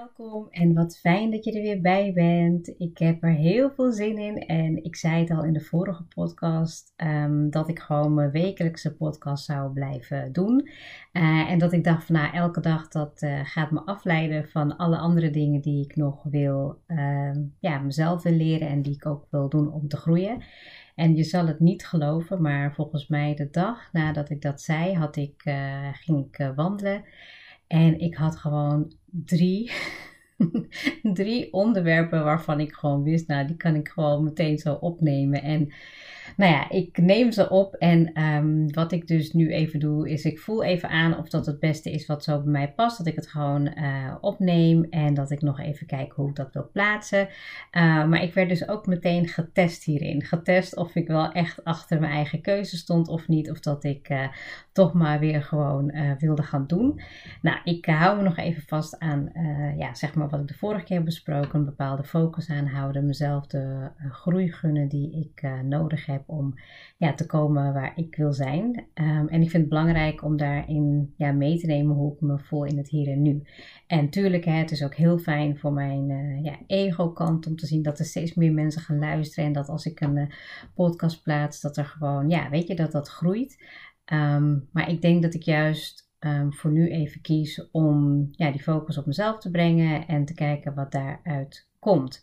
Welkom en wat fijn dat je er weer bij bent. Ik heb er heel veel zin in en ik zei het al in de vorige podcast ehm, dat ik gewoon mijn wekelijkse podcast zou blijven doen. Uh, en dat ik dacht van nou elke dag dat uh, gaat me afleiden van alle andere dingen die ik nog wil, uh, ja, mezelf wil leren en die ik ook wil doen om te groeien. En je zal het niet geloven, maar volgens mij de dag nadat ik dat zei, had ik, uh, ging ik wandelen. En ik had gewoon drie, drie onderwerpen waarvan ik gewoon wist, nou, die kan ik gewoon meteen zo opnemen. En nou ja, ik neem ze op en um, wat ik dus nu even doe, is ik voel even aan of dat het beste is wat zo bij mij past. Dat ik het gewoon uh, opneem en dat ik nog even kijk hoe ik dat wil plaatsen. Uh, maar ik werd dus ook meteen getest hierin. Getest of ik wel echt achter mijn eigen keuze stond of niet. Of dat ik uh, toch maar weer gewoon wilde gaan doen. Nou, ik hou me nog even vast aan, ja, zeg maar wat ik de vorige keer heb besproken. Een bepaalde focus aanhouden. Mezelf de groei gunnen die ik nodig heb om ja, te komen waar ik wil zijn. Um, en ik vind het belangrijk om daarin ja, mee te nemen hoe ik me voel in het hier en nu. En tuurlijk, hè, het is ook heel fijn voor mijn uh, ja, ego-kant om te zien dat er steeds meer mensen gaan luisteren. En dat als ik een uh, podcast plaats, dat er gewoon, ja, weet je, dat dat groeit. Um, maar ik denk dat ik juist Um, voor nu even kies om ja, die focus op mezelf te brengen en te kijken wat daaruit komt.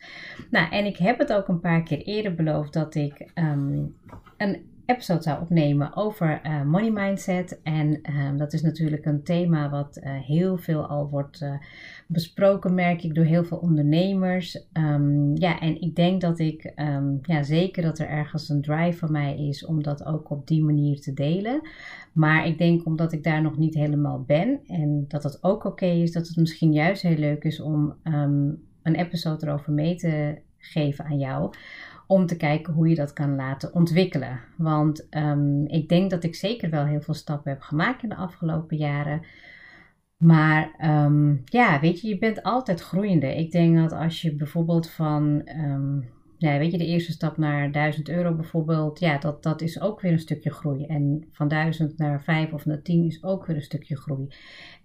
Nou, en ik heb het ook een paar keer eerder beloofd dat ik um, een episode zou opnemen over uh, money mindset. En um, dat is natuurlijk een thema wat uh, heel veel al wordt uh, besproken, merk ik, door heel veel ondernemers. Um, ja, en ik denk dat ik, ja, zeker dat er ergens een drive van mij is om dat ook op die manier te delen. Maar ik denk omdat ik daar nog niet helemaal ben en dat dat ook oké is, dat het misschien juist heel leuk is om een episode erover mee te geven aan jou. Om te kijken hoe je dat kan laten ontwikkelen. Want um, ik denk dat ik zeker wel heel veel stappen heb gemaakt in de afgelopen jaren. Maar um, ja, weet je, je bent altijd groeiende. Ik denk dat als je bijvoorbeeld van, um, ja, weet je, de eerste stap naar 1000 euro bijvoorbeeld, ja, dat, dat is ook weer een stukje groei. En van 1000 naar 5 of naar 10 is ook weer een stukje groei.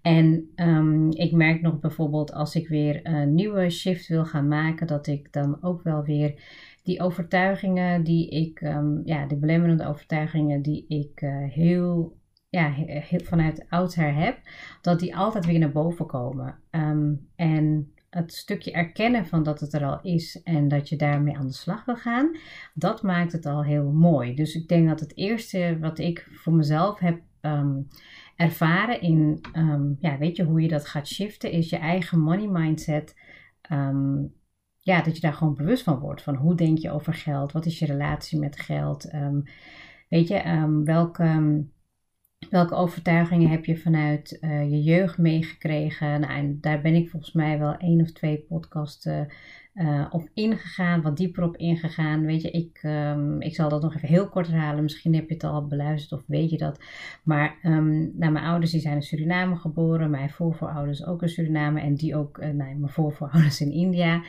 En um, ik merk nog bijvoorbeeld als ik weer een nieuwe shift wil gaan maken, dat ik dan ook wel weer die overtuigingen die ik, um, ja, de belemmerende overtuigingen die ik uh, heel, ja, vanuit oudsher heb, dat die altijd weer naar boven komen. Um, en het stukje erkennen van dat het er al is en dat je daarmee aan de slag wil gaan, dat maakt het al heel mooi. Dus ik denk dat het eerste wat ik voor mezelf heb um, ervaren in, um, ja, weet je, hoe je dat gaat shiften, is je eigen money mindset. Um, ja, dat je daar gewoon bewust van wordt. Van hoe denk je over geld? Wat is je relatie met geld? Weet je, welke, welke overtuigingen heb je vanuit uh, je jeugd meegekregen? Nou, en daar ben ik volgens mij wel één of twee podcasten uh, op ingegaan, wat dieper op ingegaan. Weet je, ik, um, ik zal dat nog even heel kort herhalen. Misschien heb je het al beluisterd of weet je dat. Maar um, nou, mijn ouders die zijn in Suriname geboren. Mijn voorvoorouders ook in Suriname. En die ook, uh, nou, mijn voorvoorouders in India.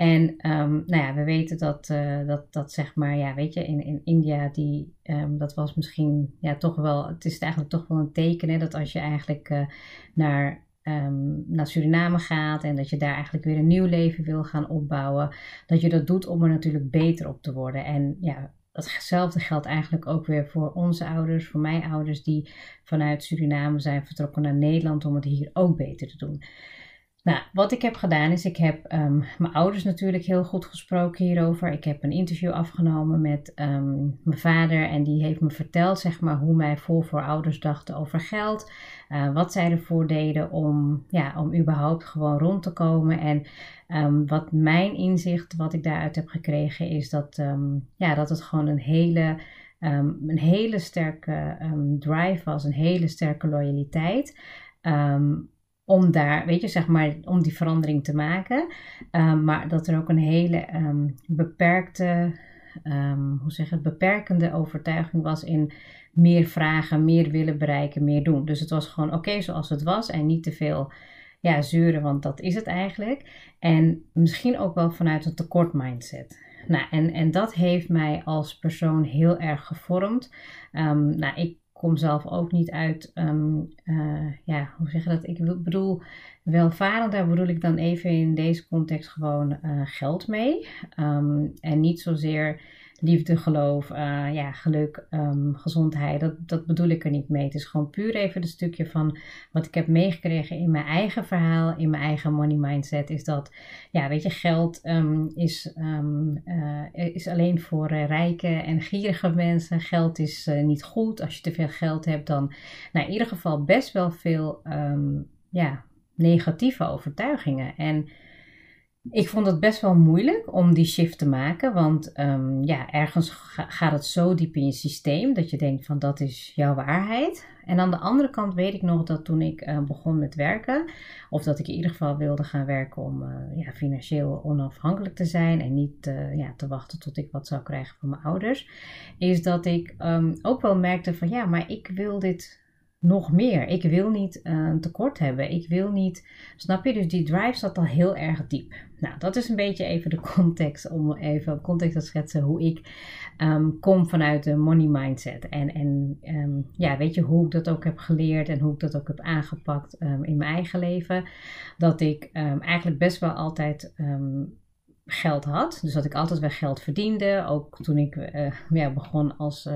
En um, nou ja, we weten dat, uh, dat, dat zeg maar, ja, weet je, in, in India, die, um, dat was misschien, ja, toch wel, het is eigenlijk toch wel een teken, hè, dat als je eigenlijk uh, naar um, naar Suriname gaat en dat je daar eigenlijk weer een nieuw leven wil gaan opbouwen, dat je dat doet om er natuurlijk beter op te worden. En ja, datzelfde geldt eigenlijk ook weer voor onze ouders, voor mijn ouders die vanuit Suriname zijn vertrokken naar Nederland om het hier ook beter te doen. Nou, wat ik heb gedaan is, ik heb ehm, mijn ouders natuurlijk heel goed gesproken hierover. Ik heb een interview afgenomen met ehm, mijn vader en die heeft me verteld, zeg maar, hoe mijn voorvoorouders dachten over geld. Uh, wat zij ervoor deden om, ja, om überhaupt gewoon rond te komen. En um, wat mijn inzicht, wat ik daaruit heb gekregen, is dat, ja, dat het gewoon een hele, een hele sterke drive was, een hele sterke loyaliteit. Um, om daar, weet je, zeg maar, om die verandering te maken. Um, maar dat er ook een hele um, beperkte, um, hoe zeg het, beperkende overtuiging was in meer vragen, meer willen bereiken, meer doen. Dus het was gewoon oké zoals het was en niet te veel ja, zeuren, want dat is het eigenlijk. En misschien ook wel vanuit een tekort mindset. Nou, en, en dat heeft mij als persoon heel erg gevormd. Nou, ik kom zelf ook niet uit, um, uh, ja, hoe zeg je dat? Ik bedoel, welvarend, daar bedoel ik dan even in deze context gewoon uh, geld mee. Um, en niet zozeer liefde, geloof, uh, ja, geluk, um, gezondheid. Dat, dat bedoel ik er niet mee. Het is gewoon puur even een stukje van wat ik heb meegekregen in mijn eigen verhaal, in mijn eigen money mindset. Is dat, ja, weet je, geld um, is, um, uh, is alleen voor uh, rijke en gierige mensen. Geld is niet goed. Als je te veel geld hebt, dan, nou, in ieder geval best wel veel, ja, negatieve overtuigingen. En ik vond het best wel moeilijk om die shift te maken, want um, ja, ergens gaat het zo diep in je systeem dat je denkt van dat is jouw waarheid. En aan de andere kant weet ik nog dat toen ik uh, begon met werken, of dat ik in ieder geval wilde gaan werken om uh, ja, financieel onafhankelijk te zijn en niet uh, ja, te wachten tot ik wat zou krijgen van mijn ouders, is dat ik um, ook wel merkte van ja, maar ik wil dit nog meer. Ik wil niet een tekort hebben. Ik wil niet. Snap je? Dus die drive zat al heel erg diep. Nou, dat is een beetje even de context. Om even context te schetsen hoe ik um, kom vanuit de money mindset. En, en um, ja, weet je hoe ik dat ook heb geleerd en hoe ik dat ook heb aangepakt um, in mijn eigen leven. Dat ik eigenlijk best wel altijd geld had. Dus dat ik altijd wel geld verdiende. Ook toen ik uh, ja, begon als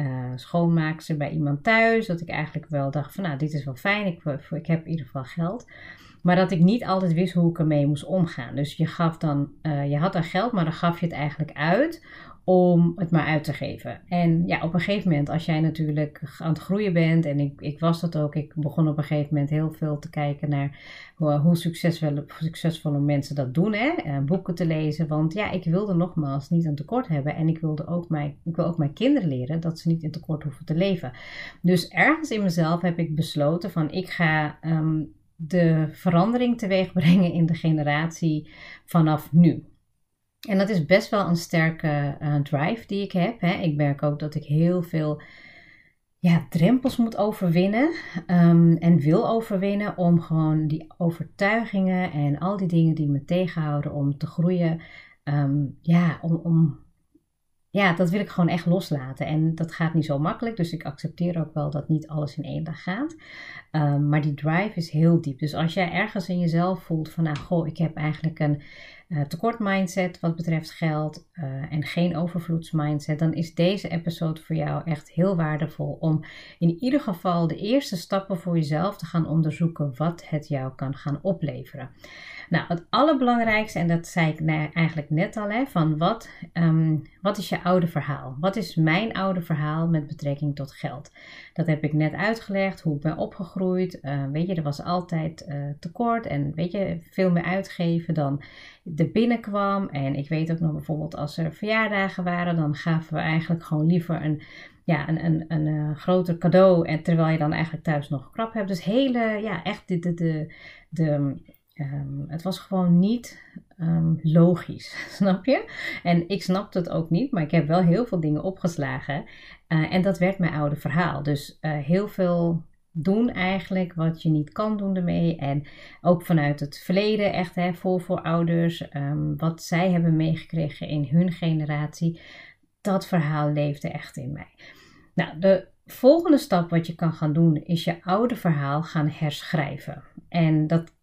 uh, schoonmaakster bij iemand thuis. Dat ik eigenlijk wel dacht van nou, dit is wel fijn. Ik, ik heb in ieder geval geld. Maar dat ik niet altijd wist hoe ik ermee moest omgaan. Dus je gaf dan, uh, je had dan geld, maar dan gaf je het eigenlijk uit om het maar uit te geven. En ja, op een gegeven moment, als jij natuurlijk aan het groeien bent, en ik, ik was dat ook, ik begon op een gegeven moment heel veel te kijken naar hoe, hoe succesvolle, succesvolle mensen dat doen, hè? Uh, boeken te lezen. Want ja, ik wilde nogmaals niet een tekort hebben en ik wilde ook mijn, ik wil ook mijn kinderen leren dat ze niet in tekort hoeven te leven. Dus ergens in mezelf heb ik besloten van ik ga um, de verandering teweeg brengen in de generatie vanaf nu. En dat is best wel een sterke uh, drive die ik heb. Hè. Ik merk ook dat ik heel veel ja, drempels moet overwinnen um, en wil overwinnen om gewoon die overtuigingen en al die dingen die me tegenhouden om te groeien, um, ja, om, om, ja, dat wil ik gewoon echt loslaten. En dat gaat niet zo makkelijk, dus ik accepteer ook wel dat niet alles in één dag gaat. Um, maar die drive is heel diep. Dus als jij ergens in jezelf voelt van, nou, goh, ik heb eigenlijk een tekort mindset wat betreft geld uh, en geen overvloedsmindset, dan is deze episode voor jou echt heel waardevol om in ieder geval de eerste stappen voor jezelf te gaan onderzoeken wat het jou kan gaan opleveren. Nou, het allerbelangrijkste, en dat zei ik eigenlijk net al, hè, van wat, um, wat is je oude verhaal? Wat is mijn oude verhaal met betrekking tot geld? Dat heb ik net uitgelegd, hoe ik ben opgegroeid. Uh, weet je, er was altijd uh, tekort en weet je, veel meer uitgeven dan er binnenkwam. En ik weet ook nog bijvoorbeeld als er verjaardagen waren, dan gaven we eigenlijk gewoon liever een, ja, een, een, een, uh, groter cadeau. En terwijl je dan eigenlijk thuis nog krap hebt. Dus hele, ja, echt de, de, de, de Um, het was gewoon niet um, logisch, snap je? En ik snapte het ook niet, maar ik heb wel heel veel dingen opgeslagen. Uh, en dat werd mijn oude verhaal. Dus uh, heel veel doen eigenlijk wat je niet kan doen ermee. En ook vanuit het verleden, echt hè, voor voorouders, um, wat zij hebben meegekregen in hun generatie. Dat verhaal leefde echt in mij. Nou, de volgende stap wat je kan gaan doen is je oude verhaal gaan herschrijven. En dat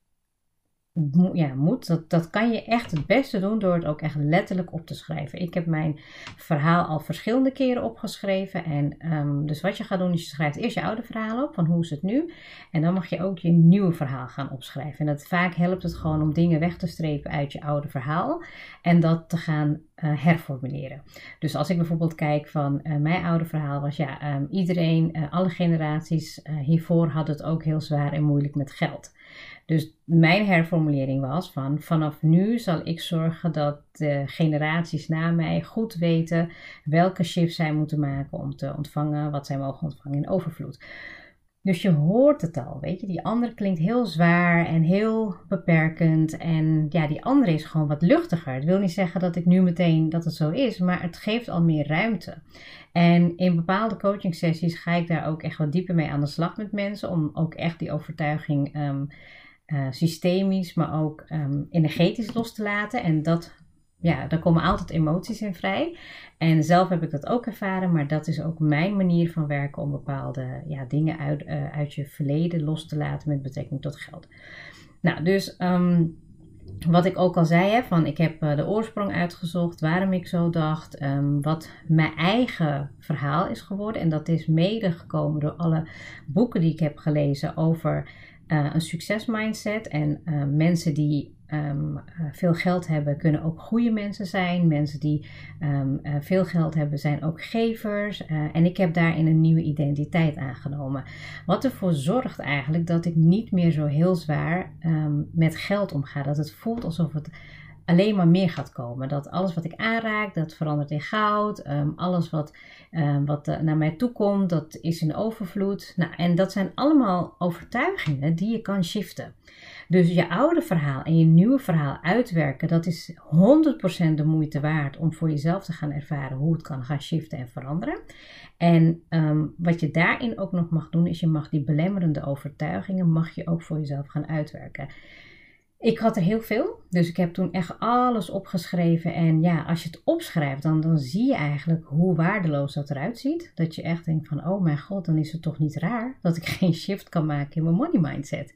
ja, moet, dat, dat kan je echt het beste doen door het ook echt letterlijk op te schrijven. Ik heb mijn verhaal al verschillende keren opgeschreven. En ehm, dus wat je gaat doen is je schrijft eerst je oude verhaal op, van hoe is het nu. En dan mag je ook je nieuwe verhaal gaan opschrijven. En dat vaak helpt het gewoon om dingen weg te strepen uit je oude verhaal. En dat te gaan uh, herformuleren. Dus als ik bijvoorbeeld kijk van uh, mijn oude verhaal was ja, um, iedereen, uh, alle generaties hiervoor had het ook heel zwaar en moeilijk met geld. Dus mijn herformulering was van vanaf nu zal ik zorgen dat de generaties na mij goed weten welke shifts zij moeten maken om te ontvangen wat zij mogen ontvangen in overvloed. Dus je hoort het al, weet je. Die andere klinkt heel zwaar en heel beperkend. En ja, die andere is gewoon wat luchtiger. Het wil niet zeggen dat ik nu meteen dat het zo is, maar het geeft al meer ruimte. En in bepaalde coaching sessies ga ik daar ook echt wat dieper mee aan de slag met mensen. Om ook echt die overtuiging um, uh, systemisch, maar ook um, energetisch los te laten. En dat, ja, daar komen altijd emoties in vrij. En zelf heb ik dat ook ervaren, maar dat is ook mijn manier van werken om bepaalde ja, dingen uit, uh, uit je verleden los te laten met betrekking tot geld. Nou, dus um, wat ik ook al zei, hè, van ik heb uh, de oorsprong uitgezocht, waarom ik zo dacht, um, wat mijn eigen verhaal is geworden. En dat is mede gekomen door alle boeken die ik heb gelezen over uh, een succesmindset. En uh, mensen die um, veel geld hebben, kunnen ook goede mensen zijn. Mensen die uh, veel geld hebben, zijn ook gevers. en ik heb daarin een nieuwe identiteit aangenomen. Wat ervoor zorgt eigenlijk dat ik niet meer zo heel zwaar um, met geld omga. Dat het voelt alsof het alleen maar meer gaat komen. Dat alles wat ik aanraak, dat verandert in goud. Um, alles wat, um, wat uh, naar mij toe komt, dat is in overvloed. Nou, en dat zijn allemaal overtuigingen die je kan shiften. Dus je oude verhaal en je nieuwe verhaal uitwerken, dat is 100% de moeite waard om voor jezelf te gaan ervaren hoe het kan gaan shiften en veranderen. En um, wat je daarin ook nog mag doen, is je mag die belemmerende overtuigingen, mag je ook voor jezelf gaan uitwerken. Ik had er heel veel, dus ik heb toen echt alles opgeschreven. En ja, als je het opschrijft, dan, dan zie je eigenlijk hoe waardeloos dat eruit ziet. Dat je echt denkt van, oh mijn god, dan is het toch niet raar dat ik geen shift kan maken in mijn money mindset.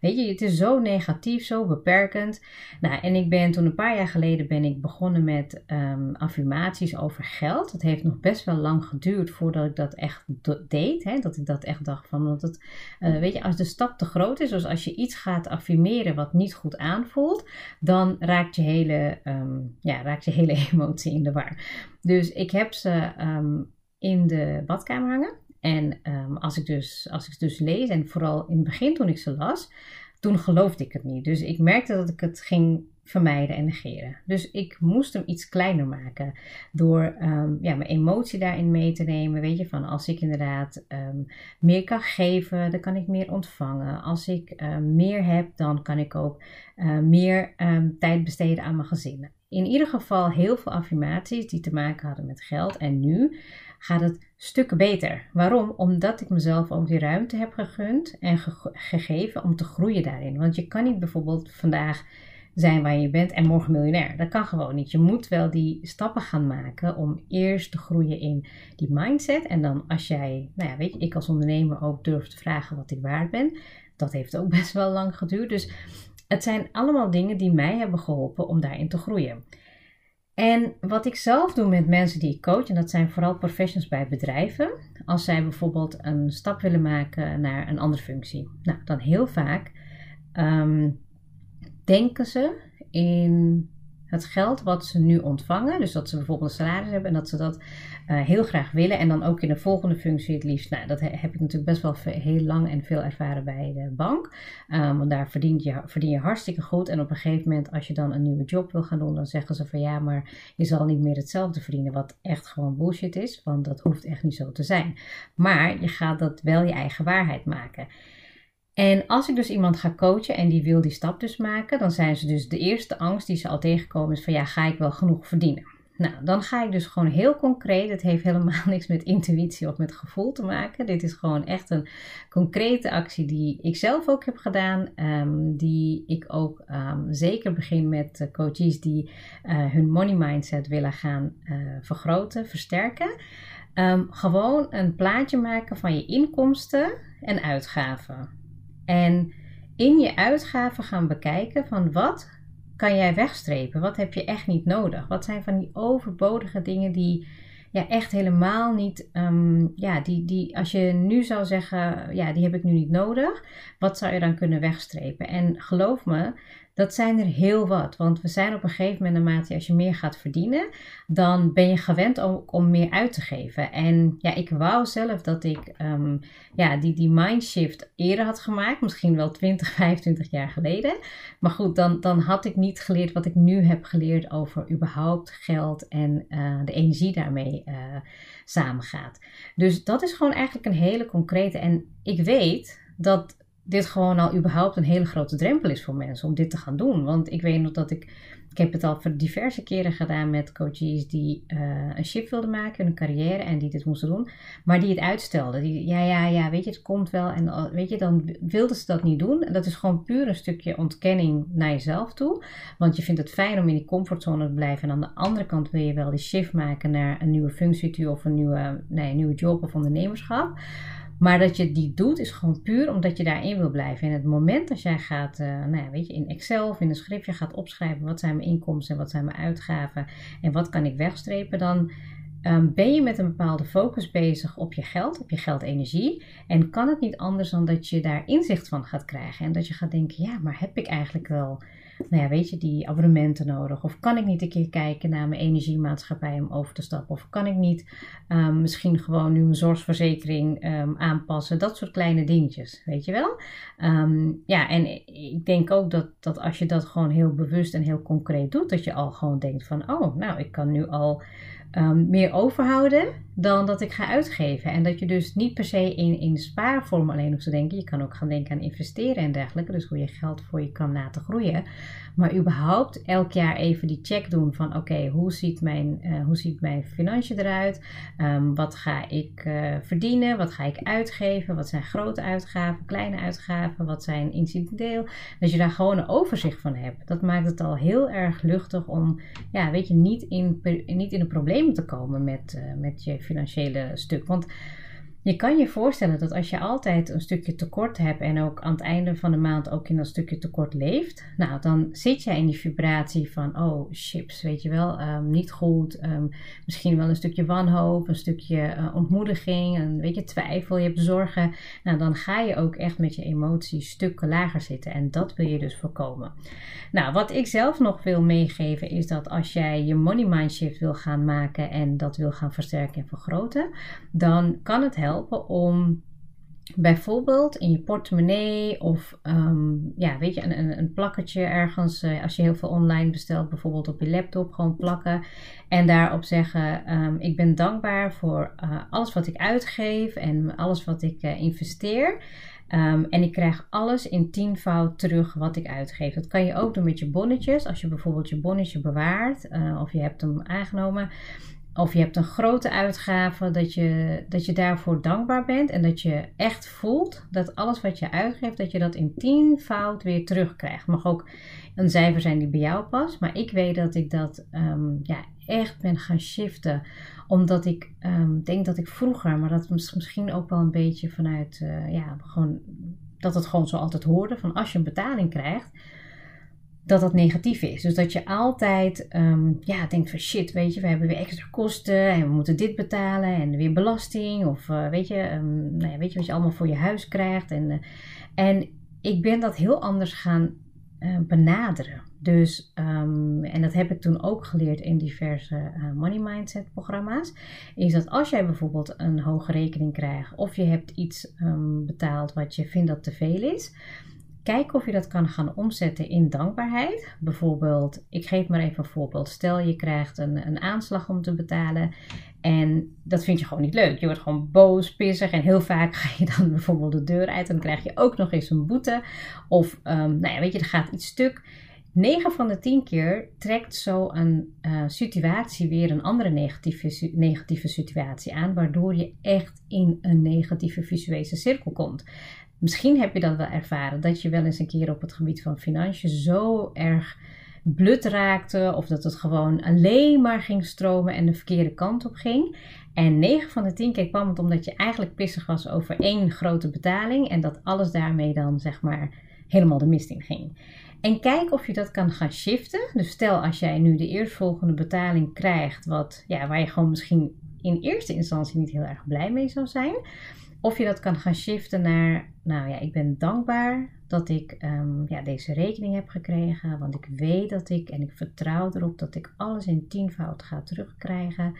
Weet je, het is zo negatief, zo beperkend. Nou, en ik ben toen een paar jaar geleden ben ik begonnen met um, affirmaties over geld. Het heeft nog best wel lang geduurd voordat ik dat echt deed. Hè? Dat ik dat echt dacht van, want het, uh, weet je, als de stap te groot is, dus als je iets gaat affirmeren wat niet goed aanvoelt, dan raakt je hele, um, ja, raakt je hele emotie in de war. Dus ik heb ze um, in de badkamer hangen. En um, als, ik dus, als ik dus lees, en vooral in het begin toen ik ze las, toen geloofde ik het niet. Dus ik merkte dat ik het ging vermijden en negeren. Dus ik moest hem iets kleiner maken door um, ja, mijn emotie daarin mee te nemen. Weet je, van als ik inderdaad um, meer kan geven, dan kan ik meer ontvangen. Als ik um, meer heb, dan kan ik ook meer tijd besteden aan mijn gezin. In ieder geval heel veel affirmaties die te maken hadden met geld. En nu gaat het stukken beter. Waarom? Omdat ik mezelf ook die ruimte heb gegund en ge gegeven om te groeien daarin. Want je kan niet bijvoorbeeld vandaag zijn waar je bent en morgen miljonair. Dat kan gewoon niet. Je moet wel die stappen gaan maken om eerst te groeien in die mindset. En dan als jij, nou ja, weet je, ik als ondernemer ook durf te vragen wat ik waard ben. Dat heeft ook best wel lang geduurd. Dus het zijn allemaal dingen die mij hebben geholpen om daarin te groeien. En wat ik zelf doe met mensen die ik coach, en dat zijn vooral professionals bij bedrijven, als zij bijvoorbeeld een stap willen maken naar een andere functie. Nou, dan heel vaak um, denken ze in het geld wat ze nu ontvangen. Dus dat ze bijvoorbeeld een salaris hebben en dat ze dat uh, heel graag willen. En dan ook in de volgende functie het liefst. Nou, dat heb ik natuurlijk best wel heel lang en veel ervaren bij de bank. Um, want daar verdien je, verdien je hartstikke goed. En op een gegeven moment, als je dan een nieuwe job wil gaan doen, dan zeggen ze van ja, maar je zal niet meer hetzelfde verdienen. Wat echt gewoon bullshit is, want dat hoeft echt niet zo te zijn. Maar je gaat dat wel je eigen waarheid maken. En als ik dus iemand ga coachen en die wil die stap dus maken, dan zijn ze dus de eerste angst die ze al tegenkomen is van ja, ga ik wel genoeg verdienen? Nou, dan ga ik dus gewoon heel concreet. Het heeft helemaal niks met intuïtie of met gevoel te maken. Dit is gewoon echt een concrete actie die ik zelf ook heb gedaan. Um, die ik ook um, zeker begin met coaches die uh, hun money mindset willen gaan uh, vergroten, versterken. Um, gewoon een plaatje maken van je inkomsten en uitgaven. En in je uitgaven gaan bekijken van wat kan jij wegstrepen? Wat heb je echt niet nodig? Wat zijn van die overbodige dingen die ja, echt helemaal niet, ehm, ja, die, die, als je nu zou zeggen, ja, die heb ik nu niet nodig, wat zou je dan kunnen wegstrepen? En geloof me, dat zijn er heel wat. Want we zijn op een gegeven moment, naarmate als je meer gaat verdienen, dan ben je gewend om meer uit te geven. En ja, ik wou zelf dat ik um, ja, die, die mindshift eerder had gemaakt. Misschien wel 20, 25 jaar geleden. Maar goed, dan, dan had ik niet geleerd wat ik nu heb geleerd over überhaupt geld en uh, de energie daarmee uh, samengaat. Dus dat is gewoon eigenlijk een hele concrete. En ik weet dat dit gewoon al überhaupt een hele grote drempel is voor mensen om dit te gaan doen. Want ik weet nog dat ik, ik heb het al diverse keren gedaan met coaches die uh, een shift wilden maken, een carrière en die dit moesten doen, maar die het uitstelden. Die, ja, ja, ja, weet je, het komt wel. En weet je, dan wilden ze dat niet doen. En dat is gewoon puur een stukje ontkenning naar jezelf toe. Want je vindt het fijn om in die comfortzone te blijven. En aan de andere kant wil je wel die shift maken naar een nieuwe functie of een nieuwe, nee, een nieuwe job of ondernemerschap. Maar dat je die doet is gewoon puur omdat je daarin wil blijven. En het moment dat jij gaat, uh, nou ja, weet je, in Excel of in een schriftje gaat opschrijven wat zijn mijn inkomsten en wat zijn mijn uitgaven en wat kan ik wegstrepen, dan um, ben je met een bepaalde focus bezig op je geld, op je geldenergie. En kan het niet anders dan dat je daar inzicht van gaat krijgen en dat je gaat denken, ja, maar heb ik eigenlijk wel nou ja, weet je, die abonnementen nodig? Of kan ik niet een keer kijken naar mijn energiemaatschappij om over te stappen? Of kan ik niet um, misschien gewoon nu mijn zorgverzekering um, aanpassen? Dat soort kleine dingetjes, weet je wel? Um, ja, en ik denk ook dat, dat als je dat gewoon heel bewust en heel concreet doet, dat je al gewoon denkt van, oh, nou, ik kan nu al meer overhouden dan dat ik ga uitgeven. En dat je dus niet per se in, in spaarvorm alleen hoeft te denken. Je kan ook gaan denken aan investeren en dergelijke. Dus hoe je geld voor je kan laten groeien. Maar überhaupt elk jaar even die check doen van oké, hoe ziet mijn, uh, hoe ziet mijn financiën eruit? Um, wat ga ik uh, verdienen? Wat ga ik uitgeven? Wat zijn grote uitgaven, kleine uitgaven? Wat zijn incidenteel? Dat je daar gewoon een overzicht van hebt. Dat maakt het al heel erg luchtig om, ja, weet je, niet in, niet in een probleem te komen met, uh, met je financiële stuk. Want je kan je voorstellen dat als je altijd een stukje tekort hebt en ook aan het einde van de maand ook in dat stukje tekort leeft, nou dan zit jij in die vibratie van, oh chips, weet je wel, um, niet goed, um, misschien wel een stukje wanhoop, een stukje uh, ontmoediging, een beetje twijfel, je hebt zorgen. Nou dan ga je ook echt met je emoties stukken lager zitten en dat wil je dus voorkomen. Nou, wat ik zelf nog wil meegeven is dat als jij je money mind shift wil gaan maken en dat wil gaan versterken en vergroten, dan kan het helpen om bijvoorbeeld in je portemonnee of um, ja, weet je, een, een, plakketje ergens, uh, als je heel veel online bestelt, bijvoorbeeld op je laptop, gewoon plakken en daarop zeggen: um, Ik ben dankbaar voor uh, alles wat ik uitgeef en alles wat ik uh, investeer. Um, en ik krijg alles in tienvoud terug wat ik uitgeef. Dat kan je ook doen met je bonnetjes. Als je bijvoorbeeld je bonnetje bewaart of je hebt hem aangenomen of je hebt een grote uitgave, dat je, dat je daarvoor dankbaar bent en dat je echt voelt dat alles wat je uitgeeft, dat je dat in tienvoud weer terugkrijgt. Mag ook een cijfer zijn die bij jou past, maar ik weet dat ik dat um, ja, echt ben gaan shiften. Omdat ik um, denk dat ik vroeger, maar dat misschien ook wel een beetje vanuit, uh, ja, gewoon, dat het gewoon zo altijd hoorde, van als je een betaling krijgt dat dat negatief is. Dus dat je altijd um, ja, denkt van shit, weet je, we hebben weer extra kosten en we moeten dit betalen en weer belasting. Of uh, weet, je, um, nou ja, weet je wat je allemaal voor je huis krijgt. En, uh, en ik ben dat heel anders gaan uh, benaderen. Dus, um, en dat heb ik toen ook geleerd in diverse money mindset programma's. Is dat als jij bijvoorbeeld een hoge rekening krijgt of je hebt iets betaald wat je vindt dat te veel is Kijk of je dat kan gaan omzetten in dankbaarheid. Bijvoorbeeld, ik geef maar even een voorbeeld. Stel je krijgt een, een aanslag om te betalen en dat vind je gewoon niet leuk. Je wordt gewoon boos, pissig en heel vaak ga je dan bijvoorbeeld de deur uit en dan krijg je ook nog eens een boete. Of, um, nou ja, weet je, er gaat iets stuk. 9 van de 10 keer trekt zo'n uh, situatie weer een andere negatieve, negatieve situatie aan, waardoor je echt in een negatieve visuele cirkel komt. Misschien heb je dat wel ervaren, dat je wel eens een keer op het gebied van financiën zo erg blut raakte, of dat het gewoon alleen maar ging stromen en de verkeerde kant op ging. En 9 van de 10 keer kwam het omdat je eigenlijk pissig was over één grote betaling en dat alles daarmee dan zeg maar helemaal de mist in ging. En kijk of je dat kan gaan shiften. Dus stel als jij nu de eerstvolgende betaling krijgt, wat, ja, waar je gewoon misschien in eerste instantie niet heel erg blij mee zou zijn. Of je dat kan gaan shiften naar, nou ja, ik ben dankbaar dat ik ehm, ja, deze rekening heb gekregen. Want ik weet dat ik, en ik vertrouw erop, dat ik alles in tienvoud ga terugkrijgen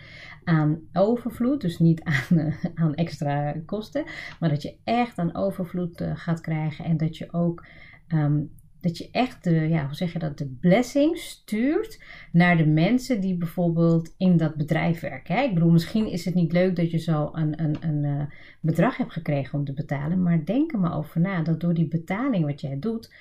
aan overvloed. Dus niet aan, aan extra kosten, maar dat je echt aan overvloed uh, gaat krijgen. En dat je ook um, dat je echt de, ja, hoe zeg je dat, de blessing stuurt naar de mensen die bijvoorbeeld in dat bedrijf werken. Hè? Ik bedoel, misschien is het niet leuk dat je zo een, een, een uh, bedrag hebt gekregen om te betalen, maar denk er maar over na dat door die betaling wat jij doet,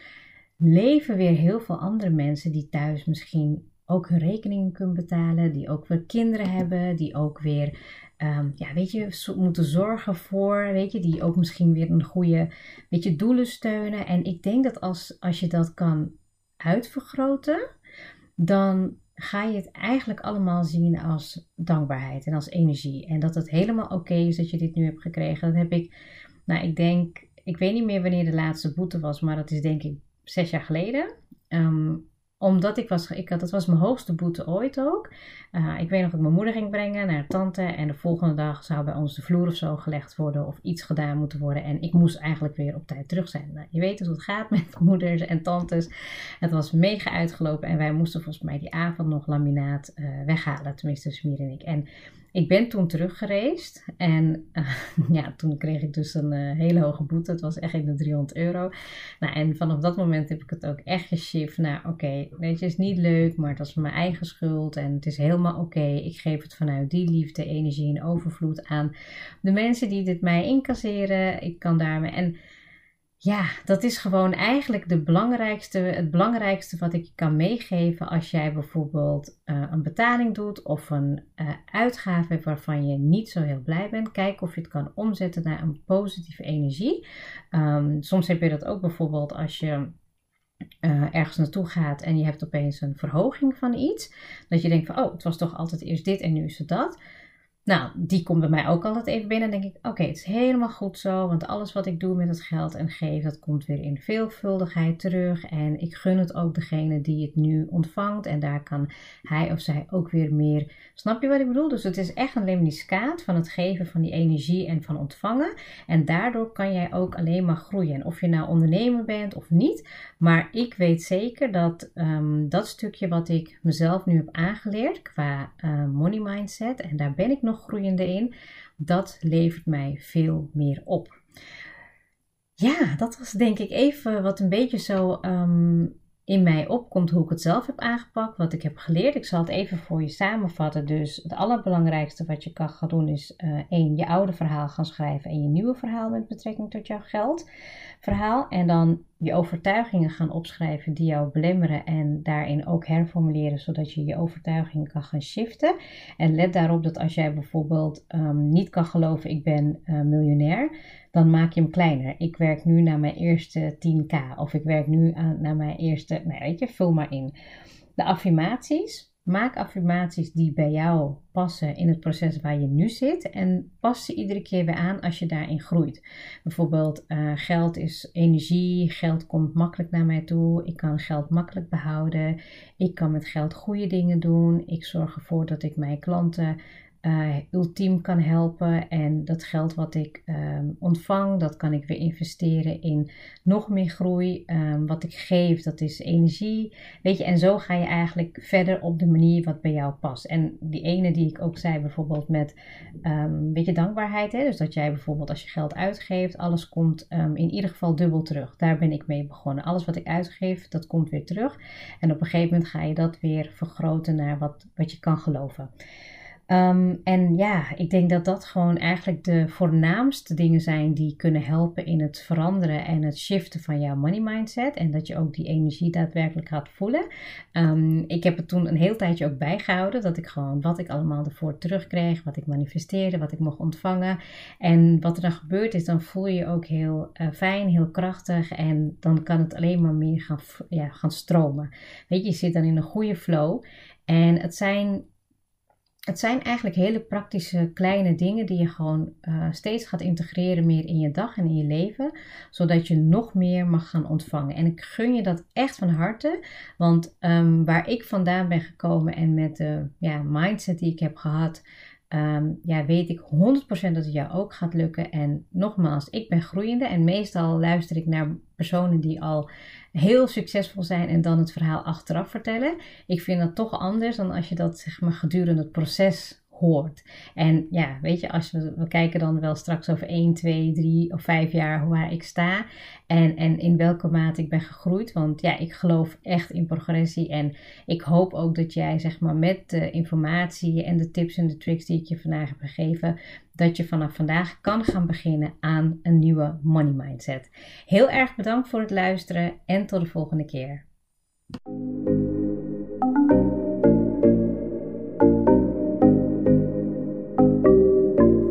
leven weer heel veel andere mensen die thuis misschien ook hun rekeningen kunnen betalen, die ook weer kinderen hebben, die ook weer um, ja, weet je, moeten zorgen voor, weet je, die ook misschien weer een goede, weet je, doelen steunen. En ik denk dat als, als je dat kan uitvergroten, dan ga je het eigenlijk allemaal zien als dankbaarheid en als energie. En dat het helemaal oké is dat je dit nu hebt gekregen. Dat heb ik, nou, ik denk, ik weet niet meer wanneer de laatste boete was, maar dat is denk ik zes jaar geleden. Um, omdat ik was, ik had, dat was mijn hoogste boete ooit ook. Uh, ik weet nog dat mijn moeder ging brengen naar tante. En de volgende dag zou bij ons de vloer of zo gelegd worden. Of iets gedaan moeten worden. En ik moest eigenlijk weer op tijd terug zijn. Nou, je weet dus hoe het gaat met moeders en tantes. Het was mega uitgelopen. En wij moesten volgens mij die avond nog laminaat uh, weghalen. Tenminste, Smir en ik. En ik ben toen teruggereisd en uh, ja, toen kreeg ik dus een hele hoge boete. Het was echt in de 300 euro. Nou, en vanaf dat moment heb ik het ook echt geshift naar, oké, okay, is niet leuk, maar het was mijn eigen schuld en het is helemaal oké. Ik geef het vanuit die liefde, energie en overvloed aan de mensen die dit mij incasseren. Ik kan daarmee... En ja, dat is gewoon eigenlijk de belangrijkste, het belangrijkste wat ik je kan meegeven als jij bijvoorbeeld uh, een betaling doet of een uh, uitgave waarvan je niet zo heel blij bent. Kijk of je het kan omzetten naar een positieve energie. Um, soms heb je dat ook bijvoorbeeld als je uh, ergens naartoe gaat en je hebt opeens een verhoging van iets. Dat je denkt van, oh, het was toch altijd eerst dit en nu is het dat. Nou, die komt bij mij ook altijd even binnen. En denk ik, oké, het is helemaal goed zo. Want alles wat ik doe met het geld en geef, dat komt weer in veelvuldigheid terug. En ik gun het ook degene die het nu ontvangt. En daar kan hij of zij ook weer meer. Snap je wat ik bedoel? Dus het is echt een lemniscaat van het geven van die energie en van ontvangen. En daardoor kan jij ook alleen maar groeien. En of je nou ondernemer bent of niet. Maar ik weet zeker dat um, dat stukje wat ik mezelf nu heb aangeleerd qua uh, money mindset. En daar ben ik nog groeiende in. Dat levert mij veel meer op. Ja, dat was denk ik even wat een beetje zo um, in mij opkomt hoe ik het zelf heb aangepakt, wat ik heb geleerd. Ik zal het even voor je samenvatten. Dus het allerbelangrijkste wat je kan gaan doen is uh, één, je oude verhaal gaan schrijven en je nieuwe verhaal met betrekking tot jouw geldverhaal. En dan je overtuigingen gaan opschrijven die jou belemmeren en daarin ook herformuleren, zodat je je overtuigingen kan gaan shiften. En let daarop dat als jij bijvoorbeeld um, niet kan geloven, ik ben uh, miljonair, dan maak je hem kleiner. Ik werk nu naar mijn eerste 10k of ik werk nu aan, naar mijn eerste, nou weet je, vul maar in. De affirmaties, Maak affirmaties die bij jou passen in het proces waar je nu zit en pas ze iedere keer weer aan als je daarin groeit. Bijvoorbeeld, uh, geld is energie, geld komt makkelijk naar mij toe, ik kan geld makkelijk behouden, ik kan met geld goede dingen doen, ik zorg ervoor dat ik mijn klanten uh, ultiem kan helpen. En dat geld wat ik um, ontvang, dat kan ik weer investeren in nog meer groei. Um, wat ik geef, dat is energie. Weet je, en zo ga je eigenlijk verder op de manier wat bij jou past. En die ene die ik ook zei, bijvoorbeeld met um, weet je, dankbaarheid. Hè? Dus dat jij bijvoorbeeld als je geld uitgeeft, alles komt in ieder geval dubbel terug. Daar ben ik mee begonnen. Alles wat ik uitgeef, dat komt weer terug. En op een gegeven moment ga je dat weer vergroten naar wat, wat je kan geloven. Um, en ja, ik denk dat dat gewoon eigenlijk de voornaamste dingen zijn die kunnen helpen in het veranderen en het shiften van jouw money mindset. En dat je ook die energie daadwerkelijk gaat voelen. Um, ik heb het toen een heel tijdje ook bijgehouden. Dat ik gewoon wat ik allemaal ervoor terugkreeg, wat ik manifesteerde, wat ik mocht ontvangen. En wat er dan gebeurt is, dan voel je je ook heel uh, fijn, heel krachtig. En dan kan het alleen maar meer gaan, ja, gaan stromen. Weet je, je zit dan in een goede flow. En het zijn het zijn eigenlijk hele praktische kleine dingen die je gewoon uh, steeds gaat integreren meer in je dag en in je leven, zodat je nog meer mag gaan ontvangen. En ik gun je dat echt van harte, want um, waar ik vandaan ben gekomen en met de ja, mindset die ik heb gehad, um, ja, weet ik 100% dat het jou ook gaat lukken. En nogmaals, ik ben groeiende en meestal luister ik naar personen die al heel succesvol zijn en dan het verhaal achteraf vertellen. Ik vind dat toch anders dan als je dat zeg maar gedurende het proces hoort. En ja, weet je, als we, we kijken dan wel straks over 1, 2, 3 of 5 jaar waar ik sta en, en in welke mate ik ben gegroeid. Want ja, ik geloof echt in progressie en ik hoop ook dat jij zeg maar met de informatie en de tips en de tricks die ik je vandaag heb gegeven, dat je vanaf vandaag kan gaan beginnen aan een nieuwe money mindset. Heel erg bedankt voor het luisteren en tot de volgende keer.